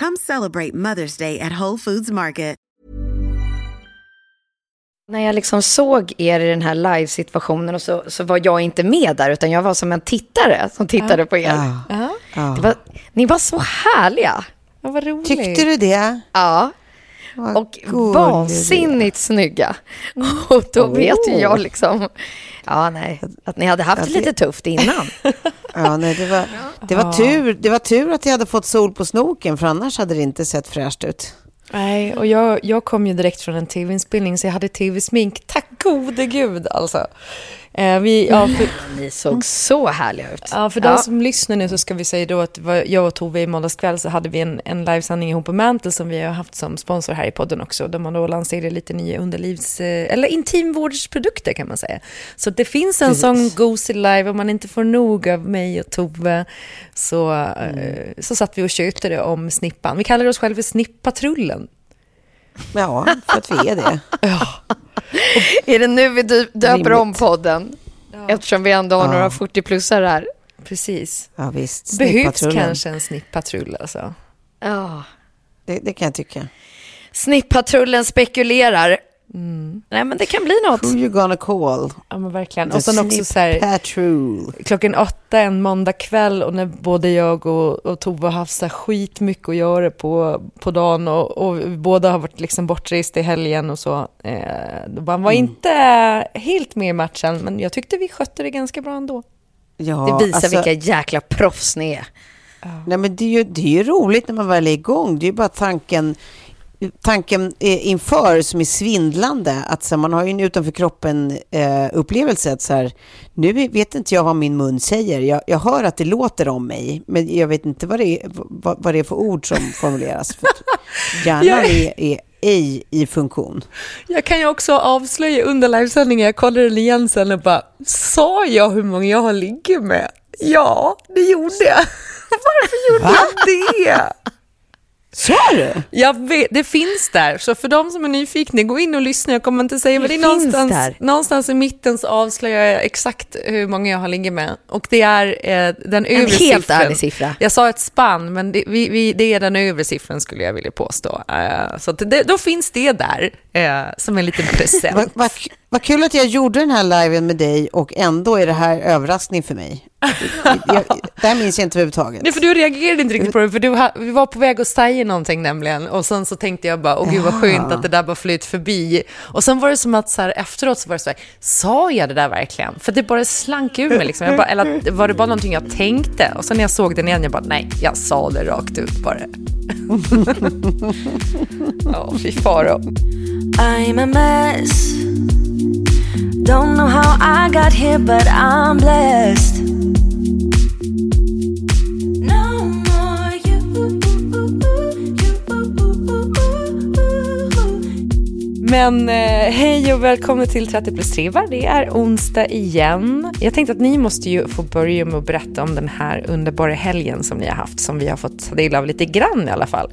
Come celebrate Mother's Day at Whole Foods Market. När jag liksom såg er i den här live-situationen och så, så var jag inte med där, utan jag var som en tittare som tittade på er. Ja. Det var, ni var så härliga. Ja, vad roligt. Tyckte du det? Ja. Vad Och gullig vansinnigt snygga. Och då vet ju jag liksom, ja nej, att ni hade haft det lite tufft innan. Ja, nej, det, var, det, var tur, det var tur att jag hade fått sol på snoken, för annars hade det inte sett fräscht ut. Nej, och jag, jag kom ju direkt från en tv-inspelning så jag hade tv-smink. Tack gode gud alltså. Eh, vi, ja, för, Ni såg så härliga ut. ja, för de som lyssnar nu så ska vi säga då att jag och Tove i måndags kväll så hade vi en, en livesändning ihop på Mantle som vi har haft som sponsor här i podden också. Där man då lanserade lite nya underlivs... eh, Eller intimvårdsprodukter kan man säga. Så det finns en sån Goosey Live om man inte får nog av mig och Tove. Så, eh, så satt vi och tjötade om snippan. Vi kallar oss själva för Snippatrullen. Ja, för att vi är det. Är det nu vi döper Rimligt. om podden? Eftersom vi ändå har några 40-plussare här. Precis. Ja, visst. Behövs Snippatrullen. kanske en snippatrull alltså. Ja. Det, det kan jag tycka. Snipppatrullen spekulerar. Nej, men det kan bli något. Who you gonna call? Ja men verkligen. The Och sen också så här, Patrol. klockan åtta en måndag kväll och när både jag och, och Tove har haft så här skitmycket att göra på, på dagen och, och båda har varit liksom bortrest i helgen och så. Eh, man var inte helt med i matchen men jag tyckte vi skötte det ganska bra ändå. Ja, Det visar alltså, vilka jäkla proffs ni är. Nej, men det, är ju, det är ju roligt när man väl är igång. Det är ju bara tanken, tanken eh, inför som är svindlande. Att så, här, man har ju en utanför kroppen eh, upplevelse. Att, så här, nu vet inte jag vad min mun säger. Jag, jag hör att det låter om mig, men jag vet inte vad det är, vad, vad det är för ord som formuleras. För hjärnan är, är ej i funktion. Jag kan ju också avslöja under livesändningen, jag kollade igen sen och bara, sa jag hur många jag har ligger med? Ja, det gjorde jag. Varför gjorde jag det? Sa du? Jag vet, det finns där, så för de som är nyfikna, gå in och lyssna. Jag kommer inte säga, men det är någonstans, där. någonstans i mitten så avslöjar jag exakt hur många jag har ligger med. Och det är eh, den övre helt siffran. ärlig siffra. Jag sa ett spann, men det, vi, vi, det är den övre siffran skulle jag vilja påstå. Eh, så det, då finns det där eh, som en liten present. Vad vad- vad kul att jag gjorde den här liven med dig och ändå är det här överraskning för mig. Jag, det här minns jag inte överhuvudtaget. Nej, för du reagerade inte riktigt på det, för du, ha- vi var på väg att säga någonting nämligen. Och sen så tänkte jag bara, åh gud vad skönt att det där bara flöt förbi. Och sen var det som att så här, efteråt så var det så här, sa jag det där verkligen? För det bara slank ur mig liksom. Jag bara, eller var det bara någonting jag tänkte? Och sen när jag såg den igen, jag bara, nej, jag sa det rakt ut bara. Ja, fy faro. I'm a mess. Don't know how I got here, but I'm blessed. No more you. Men Men eh, hej och välkommen till 30 plus 3 Det är onsdag igen. Jag tänkte att ni måste ju få börja med att berätta om den här underbara helgen som ni har haft, som vi har fått ta del av lite grann i alla fall.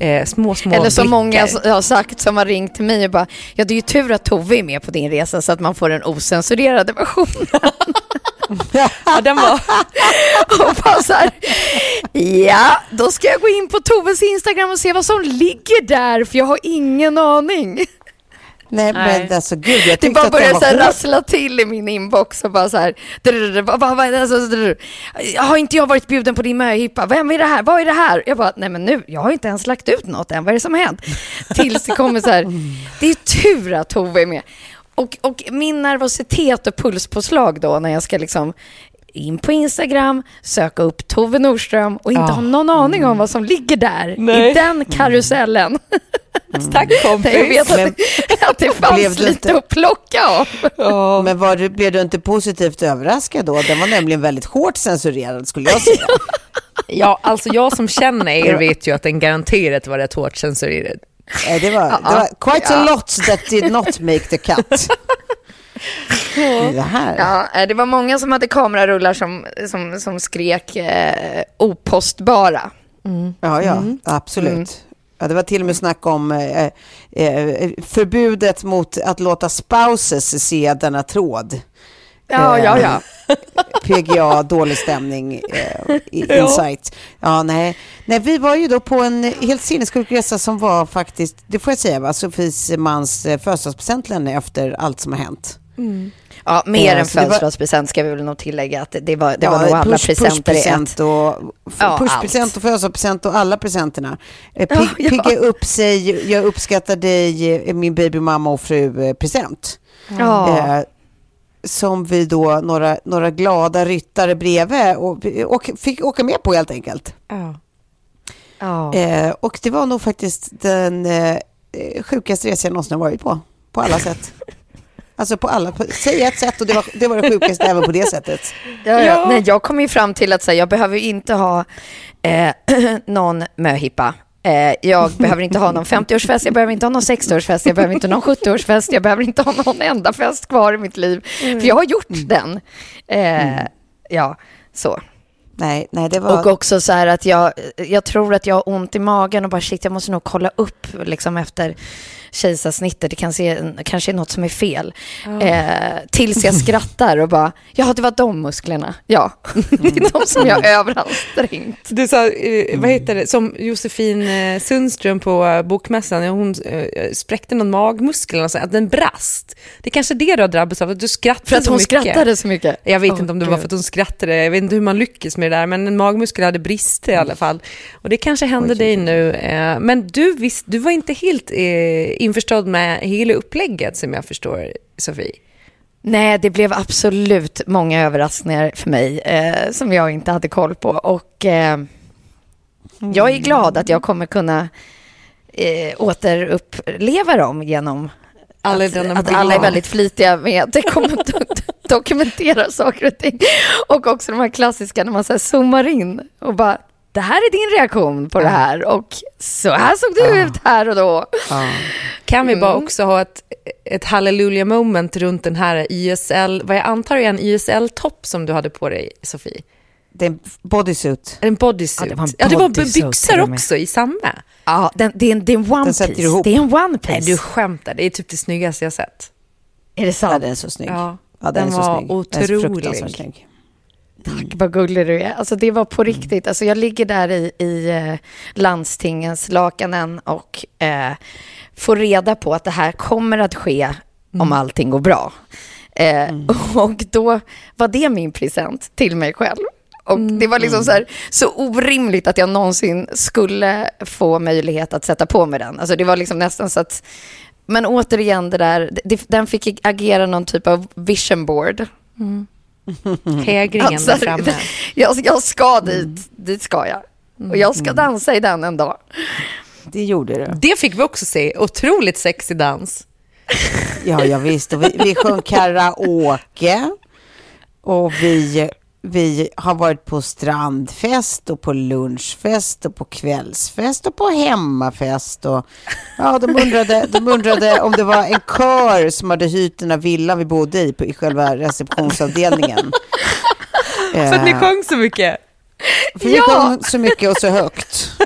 Eh, små, små Eller som blickar. många har sagt som har ringt till mig och bara, ja det är ju tur att Tove är med på din resa så att man får den osensurerade versionen. Ja, den var... och bara så här, ja, då ska jag gå in på Toves Instagram och se vad som ligger där, för jag har ingen aning. Nej, Nej. men alltså gud, jag Det tyckte bara att det börjar var så här rassla till i min inbox och bara så här, drr, vad- vad- vad- alltså, drr. har inte jag varit bjuden på din möhippa? Vem är det här? Vad är det här? Jag bara, nej men nu, jag har inte ens lagt ut något än, vad är det som har hänt? Tills det kommer så här, det är tur att Tove är med. Och, och min nervositet och pulspåslag då när jag ska liksom in på Instagram, söka upp Tove Nordström och inte Ja. ha någon aning om vad som ligger där Nej. i den karusellen. Tack kompis. Jag vet att, Men att det blev fanns lite inte- att plocka av. Ja. Men var du, blev du inte positivt överraskad då? Den var nämligen väldigt hårt censurerad skulle jag säga. ja, alltså jag som känner er vet ju att den garanterat var rätt hårt censurerad. Det var, det var quite a lot that did not make the cut. Det här. Ja, eh, det var många som hade kamerarullar som, som, som skrek eh, opostbara. Ja, ja, Mm. absolut. Ja, det var till och med snack om eh, eh, förbudet mot att låta spouses se denna tråd. Ja, Eh, ja, ja. PGA, dålig stämning, eh, insight. Ja, nej. nej, vi var ju då på en helt sinnessjuk resa som var faktiskt, det får jag säga, va, Sofies mans eh, födelsedagspresent efter allt som har hänt. Ja mer Ja, än det var- födelsedagspresent ska vi väl nog tillägga. Att det, var, det Ja, var nog alla push- presenter i pushpresent ett. och, Ja, pushpresent och födelsedagspresent och alla presenterna. Eh, Pig, ja. Pigga upp sig, jag uppskattar dig, eh, min babymamma och fru eh, present. Ja. Eh, som vi då, några, några glada ryttare bredvid, och, och fick åka med på helt enkelt. Ja. ja. Eh, och det var nog faktiskt den eh, eh, sjukaste resa jag någonsin har varit på. På alla sätt. Alltså på alla, på, säg ett sätt och det var det, var det sjukaste även på det sättet. Ja, ja. Ja. Nej, jag kom ju fram till att här, jag behöver ju inte ha eh, någon möhippa. Eh, jag behöver inte ha någon 50-årsfest, jag behöver inte ha någon 60-årsfest, jag behöver inte ha någon 70-årsfest, jag behöver inte ha någon enda fest kvar i mitt liv. För jag har gjort den. Eh, Ja, så. Nej, nej det var... Och också så här att jag, jag tror att jag har ont i magen och bara shit, jag måste nog kolla upp liksom efter kejsarsnittet. Det kan se, kanske är något som är fel. Eh, tills jag skrattar och bara, ja det var de musklerna. Ja, det är de som jag har överansträngt. Du sa, eh, vad heter det, som Josefin eh, Sundström på eh, Bokmässan, hon eh, spräckte någon magmuskel, och så, att den brast. Det är kanske det du har drabbats av, att du skrattade För att så hon mycket. skrattade så mycket. Jag vet Åh, inte om det var för att hon skrattade, jag vet inte hur man lyckas med det där, men en magmuskel hade brister i alla fall. Och det kanske hände dig nu. Eh, men du, visst, du var inte helt införstådd med hela upplägget som jag förstår, Sofie. Nej, det blev absolut många överraskningar för mig eh, som jag inte hade koll på. Och eh, jag är glad att jag kommer kunna eh, återuppleva dem genom Alla att, att alla är väldigt flitiga med att det kommer att dokumentera saker och ting. Och också de här klassiska när man så zoomar in och bara det här är din reaktion på det här och så här såg du ut här och då. ja. Kan vi Mm. bara också ha ett, ett hallelujah moment runt den här YSL, vad jag antar är en YSL-topp som du hade på dig, Sofie? Det är en bodysuit. En bodysuit. Ja, det var en ja, det var byxor också i samma. Ja, den, det, är en, det är en one Den piece. ihop. Det är en one piece. Nej, du skämtar. Det är typ det snyggaste jag sett. Är det Ja, sant? den är så snygg. Ja, Ja, den är så var snygg. Den är så otrolig. fruktansvärt snygg. Tack, vad gullig du är. Alltså det var på riktigt. Alltså jag ligger där i, i eh, landstingens lakanen och eh, får reda på att det här kommer att ske om allting går bra. Eh, Och då var det min present till mig själv. Och det var liksom så, här, så orimligt att jag någonsin skulle få möjlighet att sätta på mig den. Alltså det var liksom nästan så att... Men återigen, det där, det, den fick agera någon typ av vision board. Hägringen Alltså, där framme. Jag, jag ska dit, dit ska jag. Och jag ska dansa i den en dag. Det gjorde du. Det fick vi också se. Otroligt sexig dans. Ja, ja visst. Och vi, vi sjöng karaoke. Och vi vi har varit på strandfest och på lunchfest och på kvällsfest och på hemmafest. Och, ja, de, undrade, de undrade om det var en kör som hade hyrt den här villan vi bodde i på, i själva receptionsavdelningen. För att ni Eh, sjöng så mycket. För vi Ja. sjöng så mycket och så högt.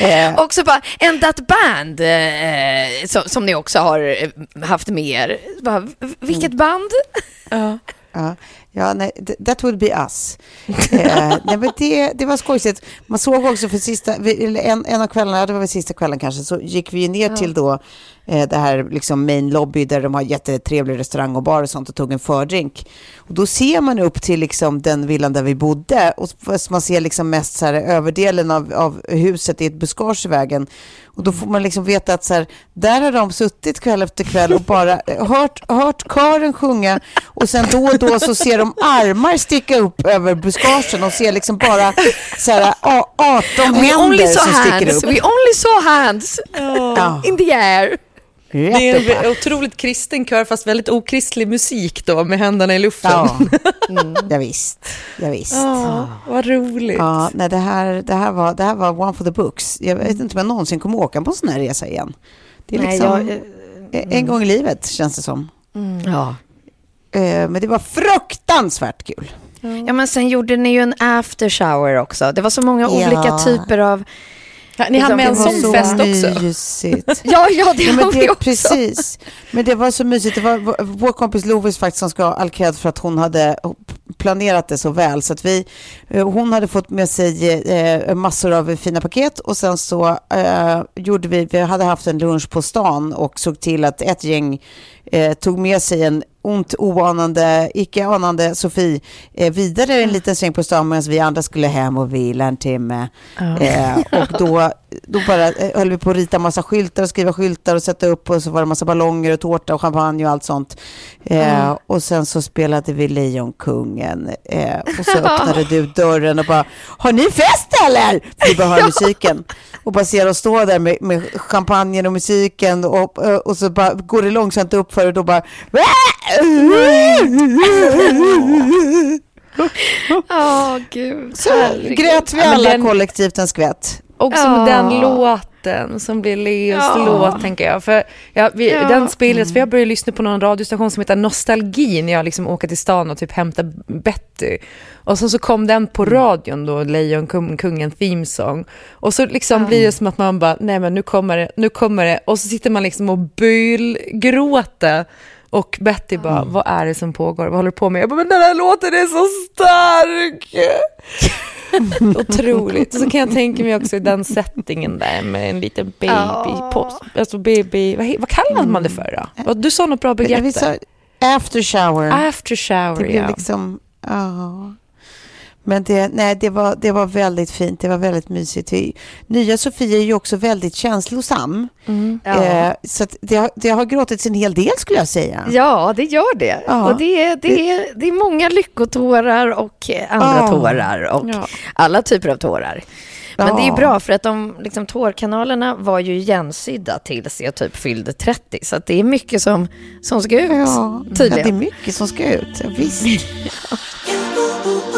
Eh, Också bara, and that band, eh, som, som ni också har eh, haft med er. Bara, vilket band? Ja. Ja, ja nej, th- that would be us. Eh, nej, men det, det var skojsigt. Man såg också för sista, en, en av kvällarna, det var väl sista kvällen kanske, så gick vi ner till då eh, det här liksom main lobby där de har jättetrevlig restaurang och bar och sånt och tog en fördrink. Och då ser man upp till liksom den villan där vi bodde och man ser liksom mest så här överdelen av, av huset i ett buskage i vägen. Och då får man liksom veta att så här, där har de suttit kväll efter kväll och bara hört, hört kören sjunga och sen då och då så ser de armar sticka upp över buskagen och ser liksom bara så här, a- 18 We only händer saw som sticker hands, upp. we only saw hands Ja, in the air. Det är en otroligt kristen kör fast väldigt okristlig musik då med händerna i luften. Ja, ja visst. Ja, visst. Ja, vad roligt. Ja, nej, det, här, det, här var, det här var one for the books. Jag vet inte om jag någonsin kommer åka på en sån här resa igen. Det är Nej, liksom jag, eh, en gång i livet, känns det som. ja. Eh, Men det var fruktansvärt kul. ja, men sen gjorde ni ju en after shower också. Det var så många Ja. olika typer av... Ja, ni hann med en sån så fest också. mysigt. Ja, ja, det Ja, men det, också. precis. Men det var så mysigt. Det var vår- vår kompis Lovis faktiskt som ska ha all cred för att hon hade planerat det så väl. Så att vi, eh, hon hade fått med sig eh, massor av fina paket och sen så eh, gjorde vi, vi hade haft en lunch på stan och såg till att ett gäng eh, tog med sig en ont oanande, icke anande Sofie eh, vidare en liten sväng på stan medan vi andra skulle hem och vila en timme. Eh, och då, då bara eh, höll vi på att rita massa skyltar och skriva skyltar och sätta upp och så var det massa ballonger och tårta och champagne och allt sånt. Eh, Och sen så spelade vi Lejonkungen eh, och så öppnade du dörren och bara Har ni fest eller? Vi bara hör musiken och bara ser oss stå där med, med champagnen och musiken och, och, och så bara går det långsamt upp för och då bara Ja, gud. Så herregud. grät vi Ja, alla den- kollektivt en skvätt. Också Ja. med den låten som blir Leos Ja. låt, tänker jag. För ja, vi, Ja. Den spelades, för jag började lyssna på någon radiostation som heter Nostalgi när jag liksom åker till stan och typ hämtar Betty. Och sen så kom den på radion då, Lejonkungen Theme Song. Och så liksom blir det som att man bara, nej men nu kommer det, nu kommer det. Och så sitter man liksom och bylgråter. Och Betty bara, vad är det som pågår? Vad håller du på med? Jag bara, men den här låten är så stark! Otroligt. Så kan jag tänka mig också i den settingen där med en liten baby, Ja. pop, alltså baby, vad, vad kallar man det för då? Du sa något bra begrepp där. after shower. After shower, Det ja. liksom, ja. Men det, nej, det, var, det var väldigt fint, det var väldigt mysigt. Vi, nya Sofia är ju också väldigt känslosam. Ja. Eh, så att det, har, det har gråtits en hel del skulle jag säga. Ja, det gör det. Ja. Och det är, det, är, det är många lyckotårar och eh, andra Ja. tårar och Ja. alla typer av tårar. Men det är bra för att de liksom, tårkanalerna var ju igensydda tills jag typ fyllde 30. Så att det är mycket som, som ska ut, Ja, ja, det är tydligen. mycket som ska ut. Ja, visst.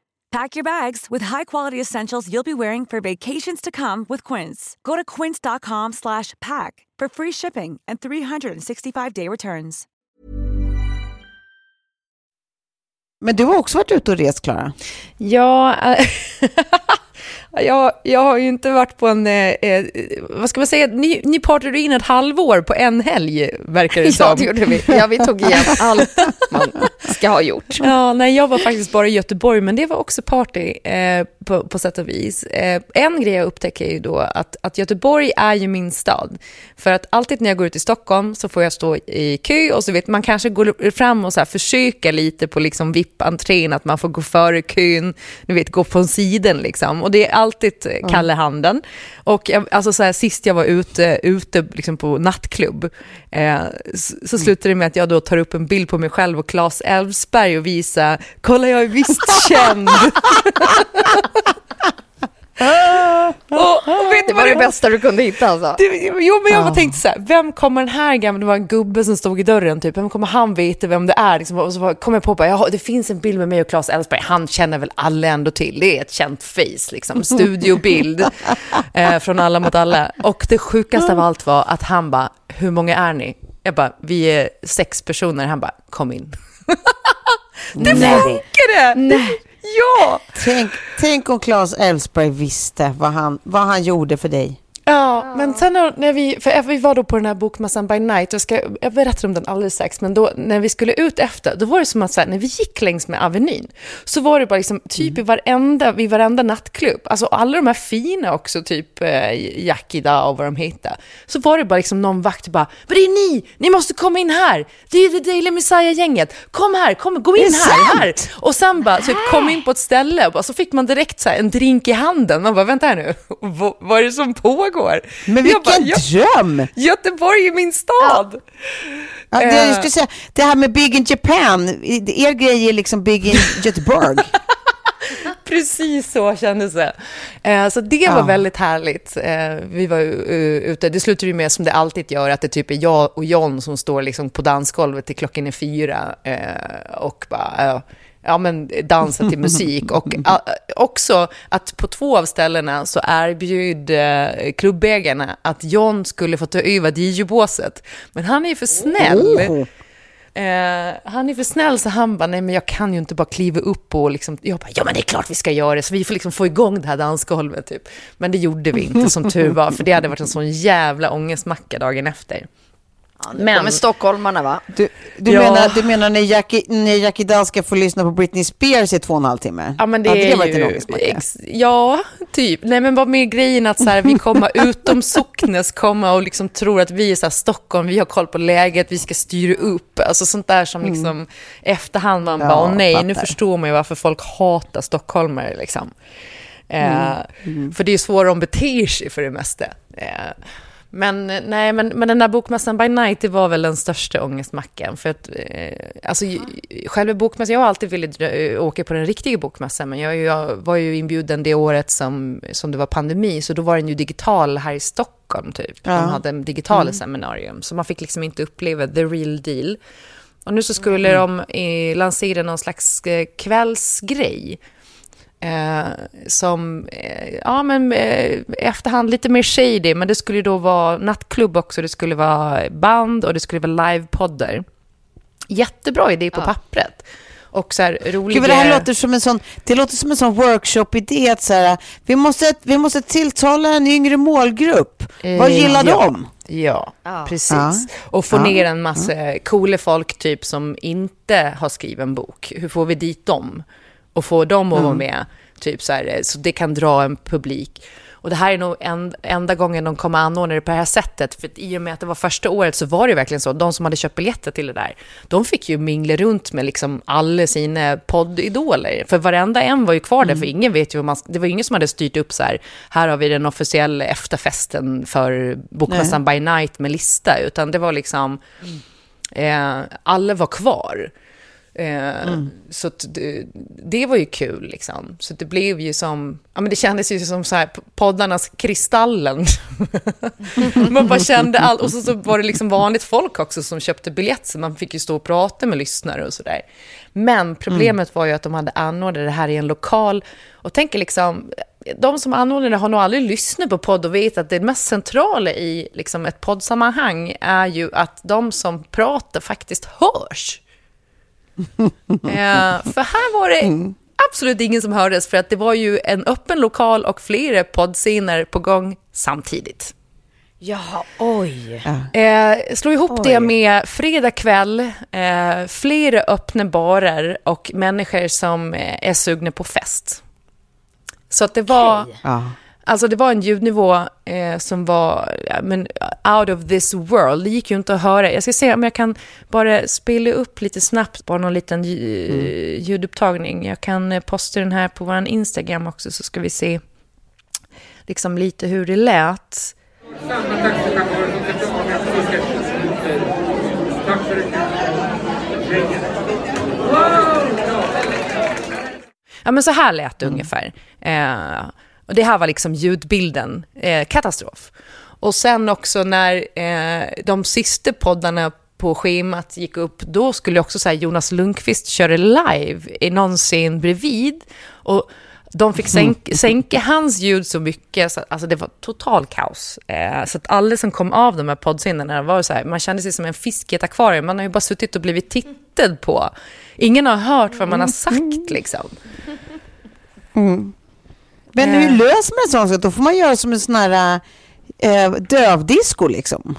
Pack your bags with high-quality essentials you'll be wearing for vacations to come with Quince. Go to quince.com slash pack for free shipping and 365-day returns. Men du har också varit ute och rest, Klara. Ja, äh, jag, jag har ju inte varit på en, eh, eh, vad ska man säga, ni, ni partade in ett halvår på en helg, verkar det som. Ja, det gjorde vi. Ja, vi tog igen allt man ska ha gjort. Ja, nej, jag var faktiskt bara i Göteborg, men det var också party eh, på, på sätt och vis. Eh, en grej jag upptäcker är ju då att, att Göteborg är ju min stad. För att alltid när jag går ut i Stockholm så får jag stå i kö och så vet man kanske går fram och så här försöker lite på liksom VIP-entrén, att man får gå före kön, du vet, gå från sidan liksom. Och det är alltid Kalle Handen. Och jag, alltså så här, sist jag var ute, ute liksom på nattklubb, eh, så, så slutar det med att jag då tar upp en bild på mig själv och Claes Elfsberg och visar, kolla jag är visst känd. och, och vet Det var det bästa du kunde hitta alltså. det, jo, men jag bara tänkte så här, vem kommer den här gamla, det var en gubbe som stod i dörren, typ, vem kommer han veta vem det är? Liksom, och så kom jag på, bara, det finns en bild med mig och Claes Elfsberg, han känner väl alla ändå till, det är ett känt face, liksom, studiobild eh, från Alla mot alla. Och det sjukaste av allt var att han bara, hur många är ni? Jag bara, vi är sex personer, han bara, kom in. det funkade! Nej. Ja! Tänk, tänk om Claes Elfsberg visste vad han, vad han gjorde för dig. Ja, men sen när, vi, för vi var då på den här bokmässan by night, jag, ska, jag berättar om den alldeles strax, men då när vi skulle ut efter, då var det som att så här, när vi gick längs med Avenyn, så var det bara liksom, typ i varenda, vid varenda nattklubb, alltså alla de här fina också, typ eh, Yakida och vad de heter, så var det bara liksom någon vakt bara, men det är ni, ni måste komma in här, det är The Daily Messiah-gänget, kom här, kom, gå in här, här. Och sen bara, typ, kom in på ett ställe, och så fick man direkt så här, en drink i handen, man bara, vänta här nu, vad, vad är det som pågår? Men vilken bara, dröm! Göteborg är min stad! Ja, det, jag skulle säga, det här med Big in Japan, er grej är liksom Big in Göteborg. Precis så kändes det. Eh, så det var Ja. väldigt härligt. Eh, vi var uh, ute, det slutade ju med som det alltid gör, att det typ är jag och John som står liksom på dansgolvet till klockan är fyra eh, och bara, eh, ja men dansa till musik. Och också att på två av ställena så erbjöd eh, klubbägarna att John skulle få ta över DJ-båset. Men han är ju för snäll. Oh. Eh, han är för snäll så han bara, nej men jag kan ju inte bara kliva upp och liksom, jag bara, ja men det är klart vi ska göra det, så vi får liksom få igång det här dansgolvet typ. Men det gjorde vi inte som tur var, för det hade varit en sån jävla ångestmacka dagen efter. Men kommer stockholmarna va? Du, du, Ja. menar, du menar när Jackie, när Jackie Dahl ska få lyssna på Britney Spears i två och en halv timme? Ja, men det Hade är varit ju... Ex, ja, typ. Nej, men vad med grejen att så här, vi kommer utom socknes, komma och liksom tror att vi är så här, Stockholm, vi har koll på läget, vi ska styra upp. Alltså sånt där som liksom efterhand man Ja, bara, åh nej, nu fattar. förstår man ju varför folk hatar stockholmare liksom. Eh, För det är så de beter sig för det mesta. Eh, men nej, men, men den där bokmässan by night, det var väl den största ångestmackan. För att, eh, alltså, ju- själva bokmässan, jag har alltid velat dra- åka på den riktiga bokmässan, men jag, jag var ju inbjuden det året som, som det var pandemi, så då var den ju digital här i Stockholm typ. Ja. De hade en digitala seminarium, så man fick liksom inte uppleva the real deal. Och nu så skulle de eh, lansera någon slags eh, kvällsgrej. Eh, som, eh, ja men eh, efterhand lite mer shady, men det skulle ju då vara nattklubb också, det skulle vara band och det skulle vara livepoddar. Jättebra idé på pappret. Och så här roliga... Gud, det här låter som en sån, det låter som en sån workshop-idé att så här, vi, måste, vi måste tilltala en yngre målgrupp. Vad Eh, gillar ja. de? Ja, Ja. precis. Ja. Och få Ja. ner en massa coola folk typ som inte har skrivit en bok. Hur får vi dit dem? Och få dem att vara med, typ så här, så det kan dra en publik. Och det här är nog en, enda gången de kommer anordna det på det här sättet. För i och med att det var första året så var det verkligen så. De som hade köpt biljetter till det där, de fick ju mingla runt med liksom alla sina poddidoler. För varenda en var ju kvar där, för ingen vet ju vad man... Det var ingen som hade styrt upp så här, här har vi den officiella efterfesten för Bokmässan by night med lista. Utan det var liksom... Eh, alla var kvar. Eh, Så att det, det var ju kul liksom. Så det blev ju som, ja men det kändes ju som så här poddarnas Kristallen. man bara kände allt, och så, så var det liksom vanligt folk också som köpte biljett, så man fick ju stå och prata med lyssnare och sådär. Men problemet var ju att de hade anordnat det här i en lokal, och tänker liksom, de som anordnar det har nog aldrig lyssnat på podd och vet att det mest centrala i liksom ett poddsammanhang är ju att de som pratar faktiskt hörs. Eh, för här var det absolut ingen som hördes, för att det var ju en öppen lokal och flera poddscener på gång samtidigt. Jaha, oj. Eh, slå ihop det med fredag kväll, eh, flera öppna barer och människor som eh, är sugna på fest. Så att det var... Ja. Alltså det var en ljudnivå eh, som var ja, men, out of this world. Det gick ju inte att höra. Jag ska se om jag kan bara spela upp lite snabbt, bara någon liten lj- ljudupptagning. Jag kan eh, posta den här på vår Instagram också, så ska vi se liksom lite hur det lät. Ja, men så här lät det ungefär. Eh, och det här var liksom ljudbilden. Eh, katastrof. Och sen också när eh, de sista poddarna på schemat gick upp, då skulle också så Jonas Lundqvist köra live i någon scen bredvid. Och de fick sänka, sänka hans ljud så mycket, så, alltså det var total kaos. Eh, så att alla som kom av de här poddscenerna var så här, man kände sig som en fisk i ett akvarium. Man har ju bara suttit och blivit tittad på. Ingen har hört vad man har sagt liksom. Men hur löser man en sån sak? Då får man göra som en sån här äh, dövdisco liksom.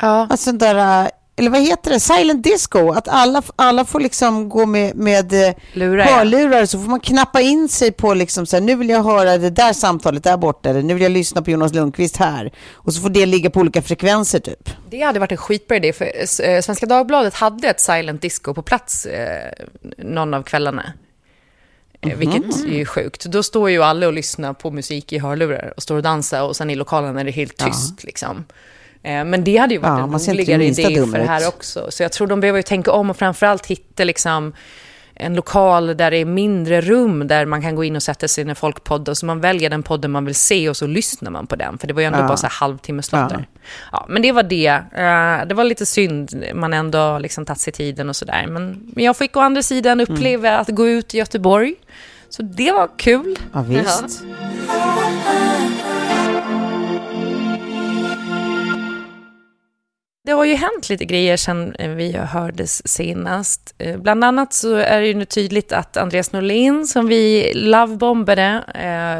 Ja. Alltså där, äh, eller vad heter det, silent disco. Att alla, alla får liksom gå med, med äh, Lurar, ja. hörlurar så får man knappa in sig på liksom så här, nu vill jag höra det där samtalet där borta, eller nu vill jag lyssna på Jonas Lundqvist här. Och så får det ligga på olika frekvenser typ. Det hade varit en skitbra idé, för eh, Svenska Dagbladet hade ett silent disco på plats eh, någon av kvällarna. Eh, Vilket är ju sjukt. Då står ju alla och lyssnar på musik i hörlurar och står och dansar och sen i lokalen är det helt tyst. Liksom. Eh, Men det hade ju varit Ja, en roligare idé för det här också. Så jag tror de behöver ju tänka om och framförallt hitta liksom en lokal där det är mindre rum där man kan gå in och sätta sig när folk poddar. Så man väljer den podden man vill se och så lyssnar man på den. För det var ju ändå Ja. bara så här halvtimmeslott Ja. Ja, men det var det. Eh, Det var lite synd, man ändå liksom tagit sig tiden och sådär. Men jag fick å andra sidan uppleva att gå ut i Göteborg. Så det var kul. Ja, visst. Det har ju hänt lite grejer sen eh, vi hördes senast. Eh, Bland annat så är det ju nu tydligt att Andreas Norlin, som vi lovebombade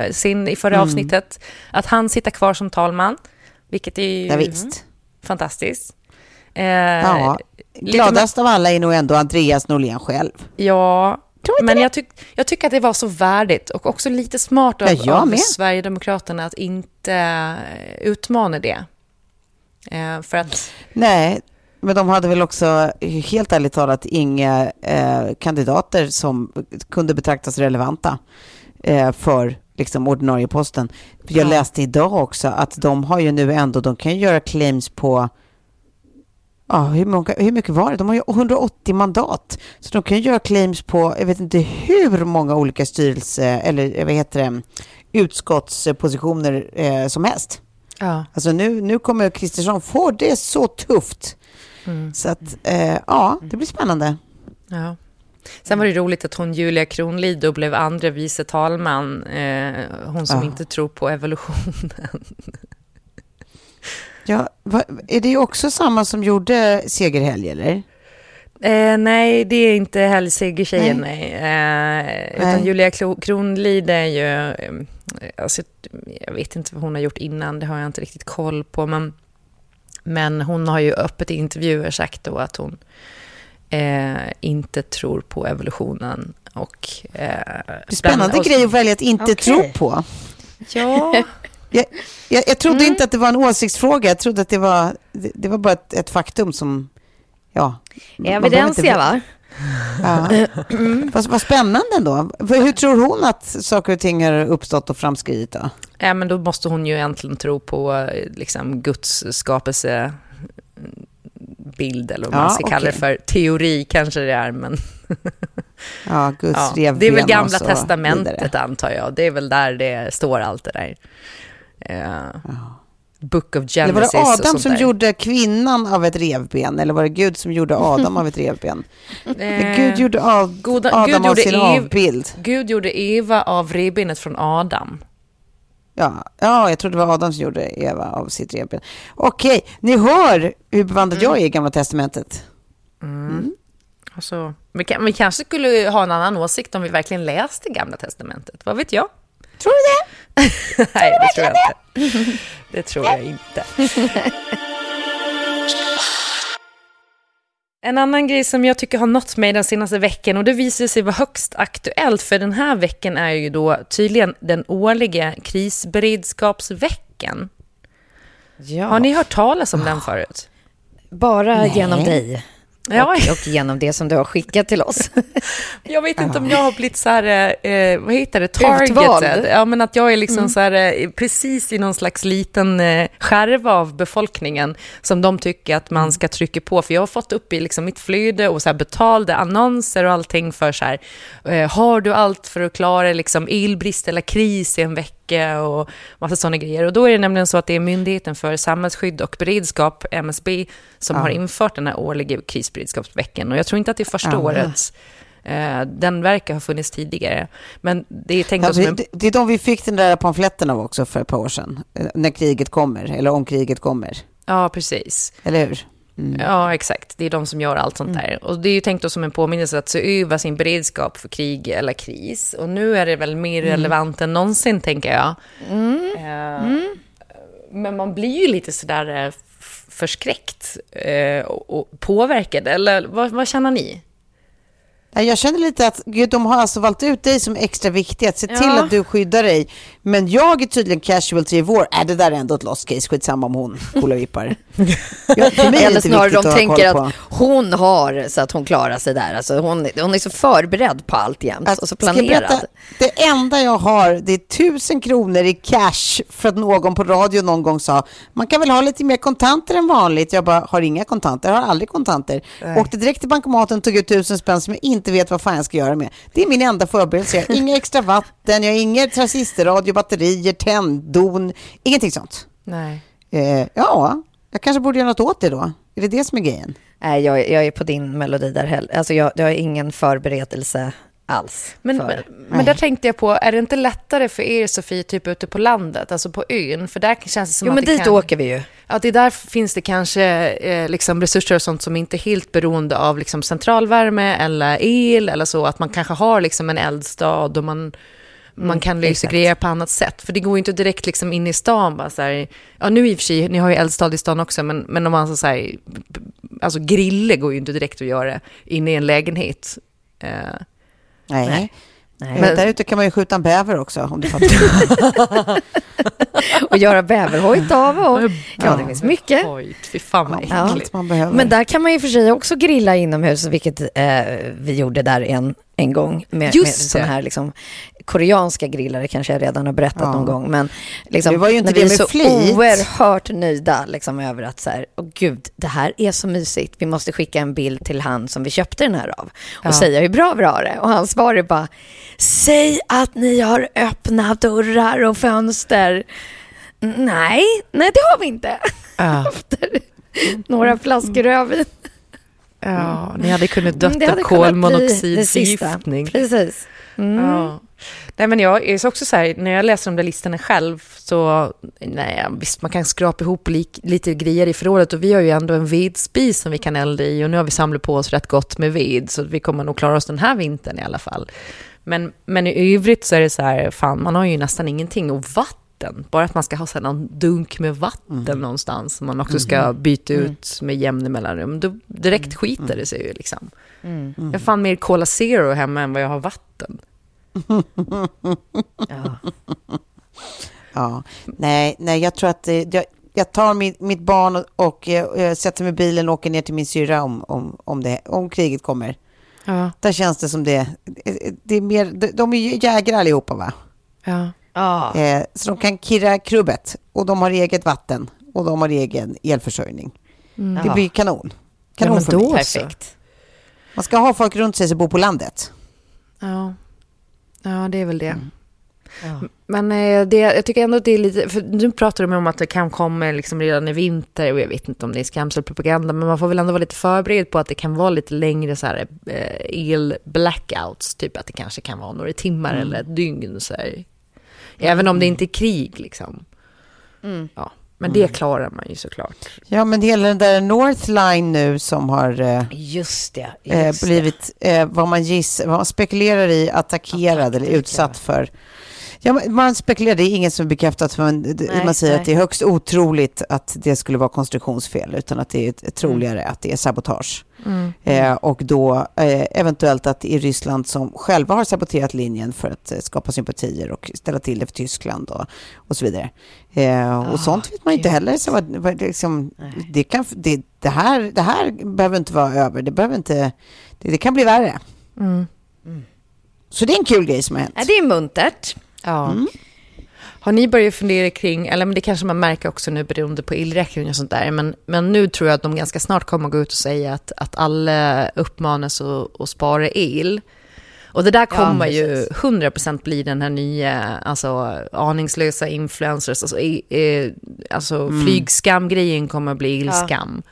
eh, sin i förra avsnittet, att han sitter kvar som talman, vilket är ju Ja, visst. fantastiskt. Eh, Ja. Gladast av alla är nog ändå Andreas Norlén själv. Ja, men jag, tyck, jag tycker att det var så värdigt och också lite smart av, Ja, av. Sverigedemokraterna att inte eh, utmana det. Eh, för att, Nej, men de hade väl också helt ärligt talat inga eh, kandidater som kunde betraktas relevanta eh, för liksom ordinarie posten. Jag Ja. läste idag också att de har ju nu ändå, de kan göra claims på Ja, hur, många, hur mycket var det? De har ju 180 mandat. Så de kan göra claims på, jag vet inte hur många olika styrelse, eller vad heter det, utskottspositioner eh, som helst. Ja. Alltså nu, nu kommer Kristersson få det så tufft. Så att, eh, ja, det blir spännande. Ja. Sen var det roligt att hon Julia Kronlid då blev andra vice talman, eh, hon som Ja. inte tror på evolutionen. Ja, va, är det också samma som gjorde Segerhelg, eller? Eh, nej, det är inte helgsegertjejen, nej. Eh, utan Nej. Julia Kronlid är ju... Eh, alltså, jag vet inte vad hon har gjort innan, det har jag inte riktigt koll på. Men, men hon har ju öppet i intervjuer sagt då att hon eh, inte tror på evolutionen. Och, eh, Det är spännande bland- och- grej att välja att inte Okej. tro på. Ja, Jag, jag, jag trodde Mm. inte att det var en åsiktsfråga. Jag trodde att det var, det, det var bara ett, ett faktum som... Ja. Evidensia, va? Ja. Fast vad spännande ändå. För Hur tror hon att saker och ting har uppstått och framskridit då? Ja, men då måste hon ju egentligen tro på eh, liksom, Guds skapelse bild eller vad Ja, man ska kalla det för. Teori kanske det är, men Ja, Guds ja, revben det är väl gamla testamentet vidare. antar jag. Det är väl där det står allt det där. Eh, Book of Eller var Genesis det Adam som där. gjorde kvinnan av ett revben? Eller var det Gud som gjorde Adam av ett revben? Eh, Gud gjorde av, Goda- Adam Gud av gjorde sin Ev- avbild. Gud gjorde Eva av revbenet från Adam. Ja, ja, jag trodde det var Adam som gjorde Eva av sitt revben. Okej, ni hör hur bevandrad jag är i Gamla Testamentet. Alltså, vi, kan, vi kanske skulle ha en annan åsikt om vi verkligen läste Gamla Testamentet. Vad vet jag? Tror du det? Nej, det tror jag inte. Det tror jag inte. En annan grej som jag tycker har nått mig den senaste veckan och det visar sig vara högst aktuellt för den här veckan är ju då tydligen den årliga krisberedskapsveckan. Ja. Har ni hört talas om den förut? Bara genom dig. Och, och genom det som du har skickat till oss. Jag vet inte om jag har blivit så här, eh, vad heter det, Utvald. targeted. Ja, men att jag är liksom så här, eh, precis i någon slags liten eh, skärva av befolkningen som de tycker att man ska trycka på. För jag har fått upp i liksom mitt flöde och så här betalade annonser och allting för så här, eh, har du allt för att klara liksom elbrist eller kris i en vecka och massa sådana grejer. Och då är det nämligen så att det är Myndigheten för samhällsskydd och beredskap, MSB, som har infört den här årliga krisberedskapsveckan. Och jag tror inte att det är första Ja. året. Eh, Den verkar ha funnits tidigare. Men det är tänkt Ja, som en... det- det är de vi fick den där pamfletten av också för ett par år sedan. Eh, När kriget kommer, eller om kriget kommer. Ja, precis. Eller hur? Mm. Ja, exakt. Det är de som gör allt sånt där. Och det är ju tänkt då som en påminnelse att se över sin beredskap för krig eller kris. Och nu är det väl mer Mm. relevant än någonsin, tänker jag. Eh, Men man blir ju lite sådär eh, förskräckt eh, och påverkad. Eller vad, vad känner ni? Ja, Jag känner lite att gud, de har alltså valt ut dig som extra viktig, att se till Ja. att du skyddar dig. Men jag är tydligen casualty i vår. Är det där är ändå ett lost case, skitsamma om hon det Eller snarare de tänker att hon har så att hon klarar sig där. Alltså hon, hon är så förberedd på allt jämt Alltså, och så jag planerad. berätta? Det enda jag har, det är tusen kronor i cash för att någon på radio någon gång sa, man kan väl ha lite mer kontanter än vanligt. Jag bara, har inga kontanter, har aldrig kontanter. Åkte direkt till bankomaten, tog ut tusen spänn som jag inte vet vad fan jag ska göra med. Det är min enda förberedelse. Jag har inga extra vatten, jag har inga transistorradio, batterier, tänddon, ingenting sånt. Nej. Eh, ja, jag kanske borde göra något åt det då. Är det det som är grejen? Nej, jag, jag är på din melodi där heller. Alltså jag, jag har ingen förberedelse alls. Men, för. men där tänkte jag på, är det inte lättare för er, Sofie, typ ute på landet, alltså på ön? För där känns det som Jo, att men det dit kan... åker vi ju. Ja, det där finns det kanske eh, liksom resurser och sånt som inte är helt beroende av liksom centralvärme eller el eller så. Att man kanske har liksom en eldstad och man, man kan lösa exakt. grejer på annat sätt. För det går ju inte direkt liksom in i stan bara så här. Ja, nu i och för sig, ni har ju eldstad i stan också, men, men om man så här, alltså grille går ju inte direkt att göra inne i en lägenhet. Eh, Nej. Nej. Eh, Men, Där ute kan man ju skjuta en bäver också, om du fattar. och göra bäverhojt av och... Ja, det finns mycket. Fy fan vad Ja. äckligt. Man behöver. Men där kan man ju för sig också grilla inomhus, vilket eh, vi gjorde där en, en gång. Med, Just med här liksom, koreanska grillar, det kanske jag redan har berättat Ja. någon gång. Men liksom, Det var ju inte det vi är så flit. oerhört nöjda liksom, över att så här, åh gud, det här är så mysigt. Vi måste skicka en bild till han som vi köpte den här av och Ja. säga hur bra vi har det. Och hans svar är bara, säg att ni har öppna dörrar och fönster. Nej, nej det har vi inte. Ja. Efter några flaskor rödvin. Ja, ni hade kunnat Mm, dött av kolmonoxidförgiftning. Precis. Mm. Ja. Nej, men jag är också så här, när jag läser de där listorna själv så, nej, visst man kan skrapa ihop lik, lite grejer i förrådet och vi har ju ändå en vedspis som vi kan elda i och nu har vi samlat på oss rätt gott med ved så vi kommer nog klara oss den här vintern i alla fall. Men, men i övrigt så är det så här, fan man har ju nästan ingenting och vatten, bara att man ska ha så här någon dunk med vatten någonstans som man också ska byta ut med jämna mellanrum, då direkt skiter det sig ju liksom. Jag har fan mer Cola Zero hemma än vad jag har vatten. Ja. Ja. Nej, nej, jag tror att eh, jag, jag tar mitt, mitt barn och, och eh, sätter mig i bilen och åker ner till min syrra om, om, om, det, om kriget kommer. Ja. Där känns det som det, det är mer, de, de är ju jägare allihopa va? Ja. Ja. Eh, så de kan kirra krubbet och de har eget vatten och de har egen elförsörjning. Det Ja. blir kanon. Ja, Kanon för då. Perfekt. Man ska ha folk runt sig som bor på landet. Ja. ja, det är väl det. Mm. Ja. Men eh, det, jag tycker ändå att det är lite, för nu pratar de om att det kan komma liksom redan i vinter och jag vet inte om det är skrämselpropaganda, men man får väl ändå vara lite förberedd på att det kan vara lite längre så här, eh, el-blackouts, typ att det kanske kan vara några timmar eller ett dygn. Så här. Även om det inte är krig liksom. Ja, men det klarar man ju såklart. Ja, men hela den där Northline nu som har eh, Just det. eh, Just det. blivit, eh, vad, man giss, vad man spekulerar i, attackerad eller utsatt för. Ja, man- spekulerar, det är ingen som är bekräftat, men Nej, man säger nej. att det är högst otroligt att det skulle vara konstruktionsfel, utan att det är ett- troligare att det är sabotage. Eh, och då eh, eventuellt att det är Ryssland som själva har saboterat linjen för att eh, skapa sympatier och ställa till det för Tyskland och, och så vidare. Eh, och Ah, sånt vet man inte heller. Så vad, vad, liksom, det, kan, det, det, här, det här behöver inte vara över. Det, behöver inte, det, det kan bli värre. Mm. Så det är en kul grej som har hänt. Ja, det är muntert. Ja. Har ni börjat fundera kring, eller men det kanske man märker också nu beroende på elräkning och sånt där, men, men nu tror jag att de ganska snart kommer att gå ut och säga att, att alla uppmanas att, att spara el. Och det där kommer ju 100% bli den här nya, alltså aningslösa influencers, alltså, eh, alltså flygskamgrejen kommer bli ilskam.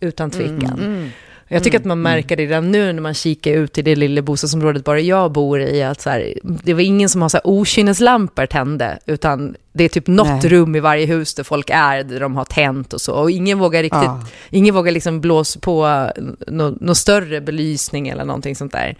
Utan tvekan. Jag tycker att man märker det redan nu när man kikar ut i det lilla bostadsområdet bara jag bor i, att så här, det var ingen som har så okynneslampor tände, utan det är typ något Nej. rum i varje hus där folk är, där de har tänt och så. Och ingen vågar riktigt, Ja. ingen vågar liksom blåsa på någon nå större belysning eller någonting sånt där.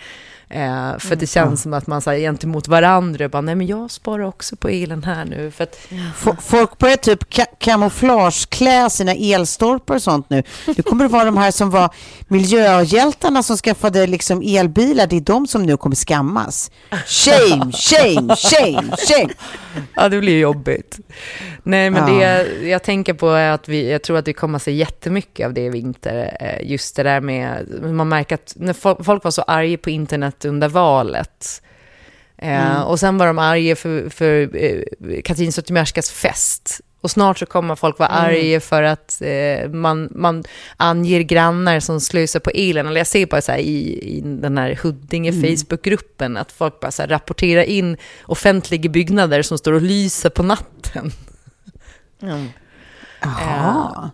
Eh, för det känns som att man säger gentemot varandra, bara, nej men jag sparar också på elen här nu. För att, F- Folk börjar typ ka- kamouflageklä sina elstolpar och sånt nu. Det kommer att vara de här som var miljöhjältarna som skaffade liksom elbilar. Det är de som nu kommer skammas. Shame, shame, shame, shame. Ja, det blir jobbigt. Nej, men Ja. det jag tänker på är att vi, jag tror att vi kommer att se jättemycket av det i vinter. Eh, Just det där med, man märker att när fo- folk var så arga på internet under valet, eh, och sen var de arga för, för eh, Katrin Zytomierskas fest. Och snart så kommer folk vara arga för att eh, man, man anger grannar som slösar på elen. Eller jag ser bara så här i, i den här Huddinge Facebookgruppen att folk bara så här rapporterar in offentliga byggnader som står och lyser på natten. Jaha.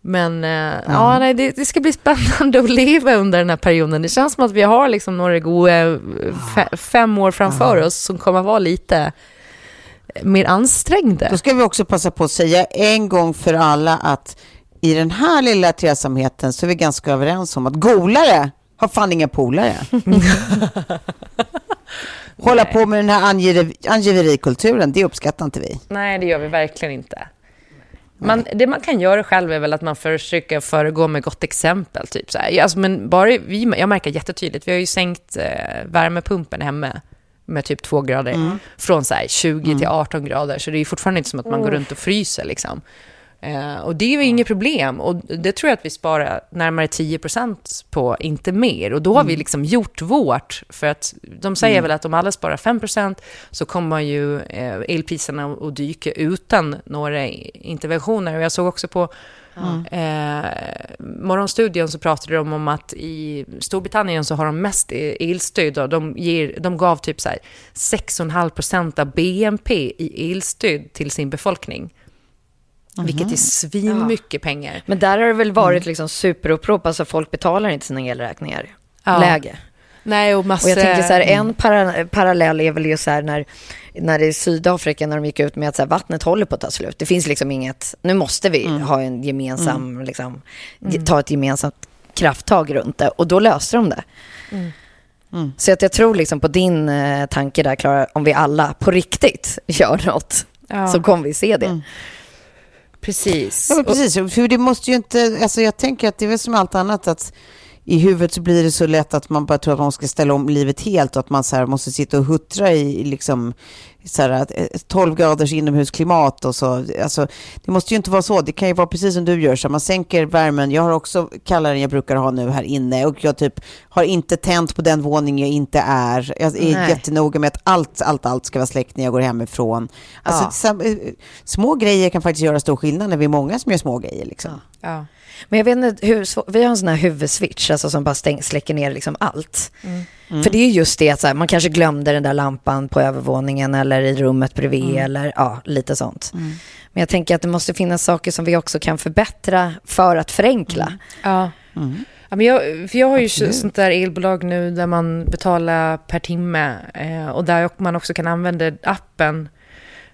Men eh, ja. nej, det, det ska bli spännande att leva under den här perioden. Det känns som att vi har liksom några goda eh, fe, fem år framför oss som kommer att vara lite mer ansträngda. Då ska vi också passa på att säga en gång för alla att i den här lilla tresamheten så är vi ganska överens om att golare har fan inga polare. Hålla på med den här angiver, angiverikulturen, det uppskattar inte vi. Nej, det gör vi verkligen inte. Man, det man kan göra själv är väl att man försöker föregå med gott exempel. Typ så här. Alltså, men bara vi, jag märker jättetydligt, vi har ju sänkt eh, värmepumpen hemma med typ två grader. Från så här 20 till 18 grader. Så det är fortfarande inte som att man går runt och fryser. Liksom. Eh, och det är ju inget problem. Och det tror jag att vi sparar närmare 10% på, inte mer. Och då har vi liksom gjort vårt. För att de säger väl att om alla sparar 5% så kommer ju eh, elpriserna att dyka utan några interventioner. Och jag såg också på Eh, morgonstudion så pratade de om att i Storbritannien så har de mest elstöd. Och de, ger, de gav typ så här 6,5 procent av BNP i elstöd till sin befolkning. Vilket är svinmycket pengar. Men där har det väl varit liksom superupprop, alltså folk betalar inte sina elräkningar. Ja. Läge. Nej, och massor... Och jag tänker så här, en para, parallell är väl ju så här när, när det är Sydafrika, när de gick ut med att så här, vattnet håller på att ta slut. Det finns liksom inget, nu måste vi ha en gemensam, liksom, ta ett gemensamt krafttag runt det. Och då löste de det. Så att jag tror liksom på din eh, tanke där, Klara, om vi alla på riktigt gör något, Ja. så kommer vi se det. Precis. Ja, precis. För det måste ju inte, alltså jag tänker att det är väl som allt annat att i huvudet så blir det så lätt att man bara tror att man ska ställa om livet helt och att man så måste sitta och huttra i liksom så här, att, eh, 12 graders inomhusklimat och så. Alltså, det måste ju inte vara så. Det kan ju vara precis som du gör, så man sänker värmen. Jag har också kallare än jag brukar ha nu här inne och jag typ har inte tänt på den våning jag inte är. Jag är Nej. jättenoga med att allt, allt, allt ska vara släckt när jag går hemifrån. Alltså, Ja. eh, små grejer kan faktiskt göra stor skillnad när vi är många som gör små grejer. Liksom. Ja. Men jag vet inte hur svår- vi har en sån här huvudswitch, alltså som bara stäng, släcker ner liksom allt. För det är just det att så här, man kanske glömde den där lampan på övervåningen eller i rummet bredvid eller ja, lite sånt. Men jag tänker att det måste finnas saker som vi också kan förbättra för att förenkla. Ja. Ja, men jag, för jag har ju sånt där elbolag nu där man betalar per timme eh, och där man också kan använda appen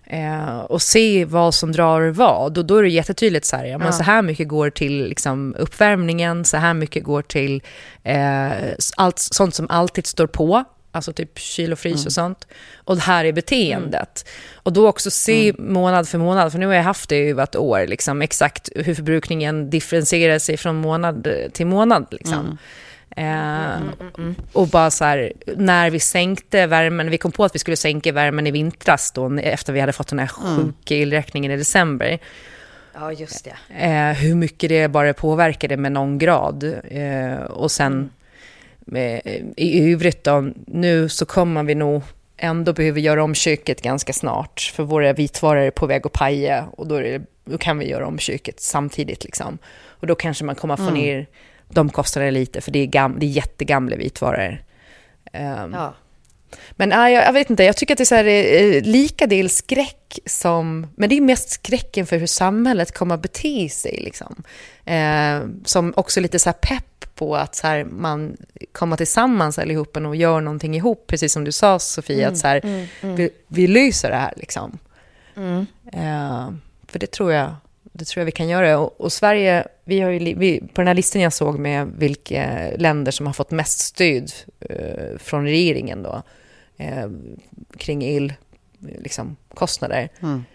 eh, och se vad som drar vad. Och då är det jättetydligt så här, ja, men så här mycket går till liksom, uppvärmningen, så här mycket går till eh, allt, sånt som alltid står på. Alltså typ kyl och frys och sånt. Och det här är beteendet. Och då också se månad för månad, för nu har jag haft det i ett år, liksom, exakt hur förbrukningen differentierar sig från månad till månad. Liksom. Eh, och bara så här, när vi sänkte värmen, vi kom på att vi skulle sänka värmen i vintras då, efter vi hade fått den här sjuka elräkningen i december. Ja, just det. Eh, hur mycket det bara påverkade med någon grad. Eh, och sen i övrigt då, nu så kommer vi nog ändå behöva göra om köket ganska snart. För våra vitvaror är på väg att paja och då, det, då kan vi göra om köket samtidigt. Liksom. Och då kanske man kommer få ner de kostnaderna lite, för det är, gam, det är jättegamla vitvaror. Ehm, Ja. men nej, jag, jag vet inte, jag tycker att det är så här, eh, lika del skräck som... Men det är mest skräcken för hur samhället kommer att bete sig. Liksom. Eh, som också lite så pepp på att så här, man kommer tillsammans allihopa och gör någonting ihop. Precis som du sa Sofia, att så här, Vi, vi löser det här. Liksom. Eh, för det tror jag det tror jag vi kan göra. Och, och Sverige, vi har ju, vi, på den här listan jag såg med vilka länder som har fått mest stöd eh, från regeringen då, eh, kring el, liksom, kostnader,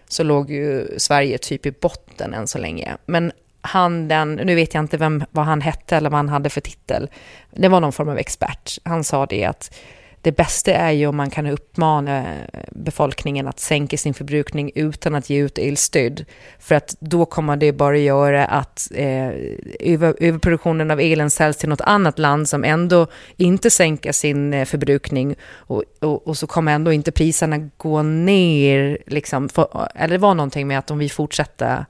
så låg ju Sverige typ i botten än så länge. Men han den, nu vet jag inte vem, vad han hette eller vad han hade för titel, det var någon form av expert. Han sa det att det bästa är ju om man kan uppmana befolkningen att sänka sin förbrukning utan att ge ut elstöd. För att då kommer det bara göra att eh, över, överproduktionen av elen säljs till något annat land som ändå inte sänker sin eh, förbrukning och, och, och så kommer ändå inte priserna gå ner. Liksom, för, eller det var någonting med att om vi fortsätter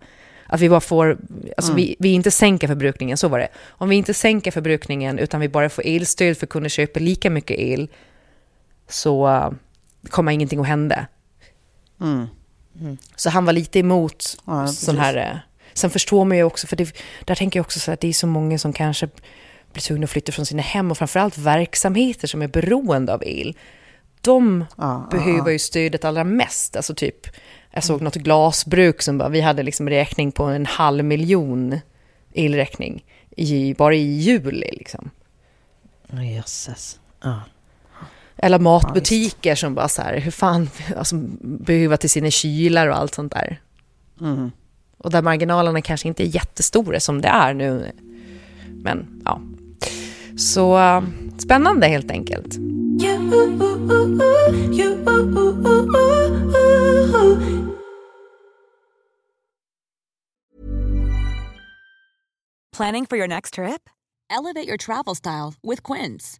att vi bara får, alltså vi, vi inte sänker förbrukningen, så var det. Om vi inte sänker förbrukningen utan vi bara får elstöd för att kunna köpa lika mycket el så kommer ingenting att hända. Så han var lite emot Ja, sån här... eh, Sen förstår man ju också, för det, där tänker jag också så att det är så många som kanske blir tvungna att flytta från sina hem och framförallt verksamheter som är beroende av el. De Ja, behöver ju stödet allra mest. Alltså typ, jag såg något glasbruk som bara, vi hade liksom räkning på en halv miljon elräkning i, bara i juli. Liksom. Jösses. Ja. Eller matbutiker som bara så här, hur fan, alltså, behöver till sina kylar och allt sånt där. Mm. Och där marginalerna kanske inte är jättestora som det är nu. Men ja. Så spännande helt enkelt. Planning for your next trip? Elevate your travel style with Quince.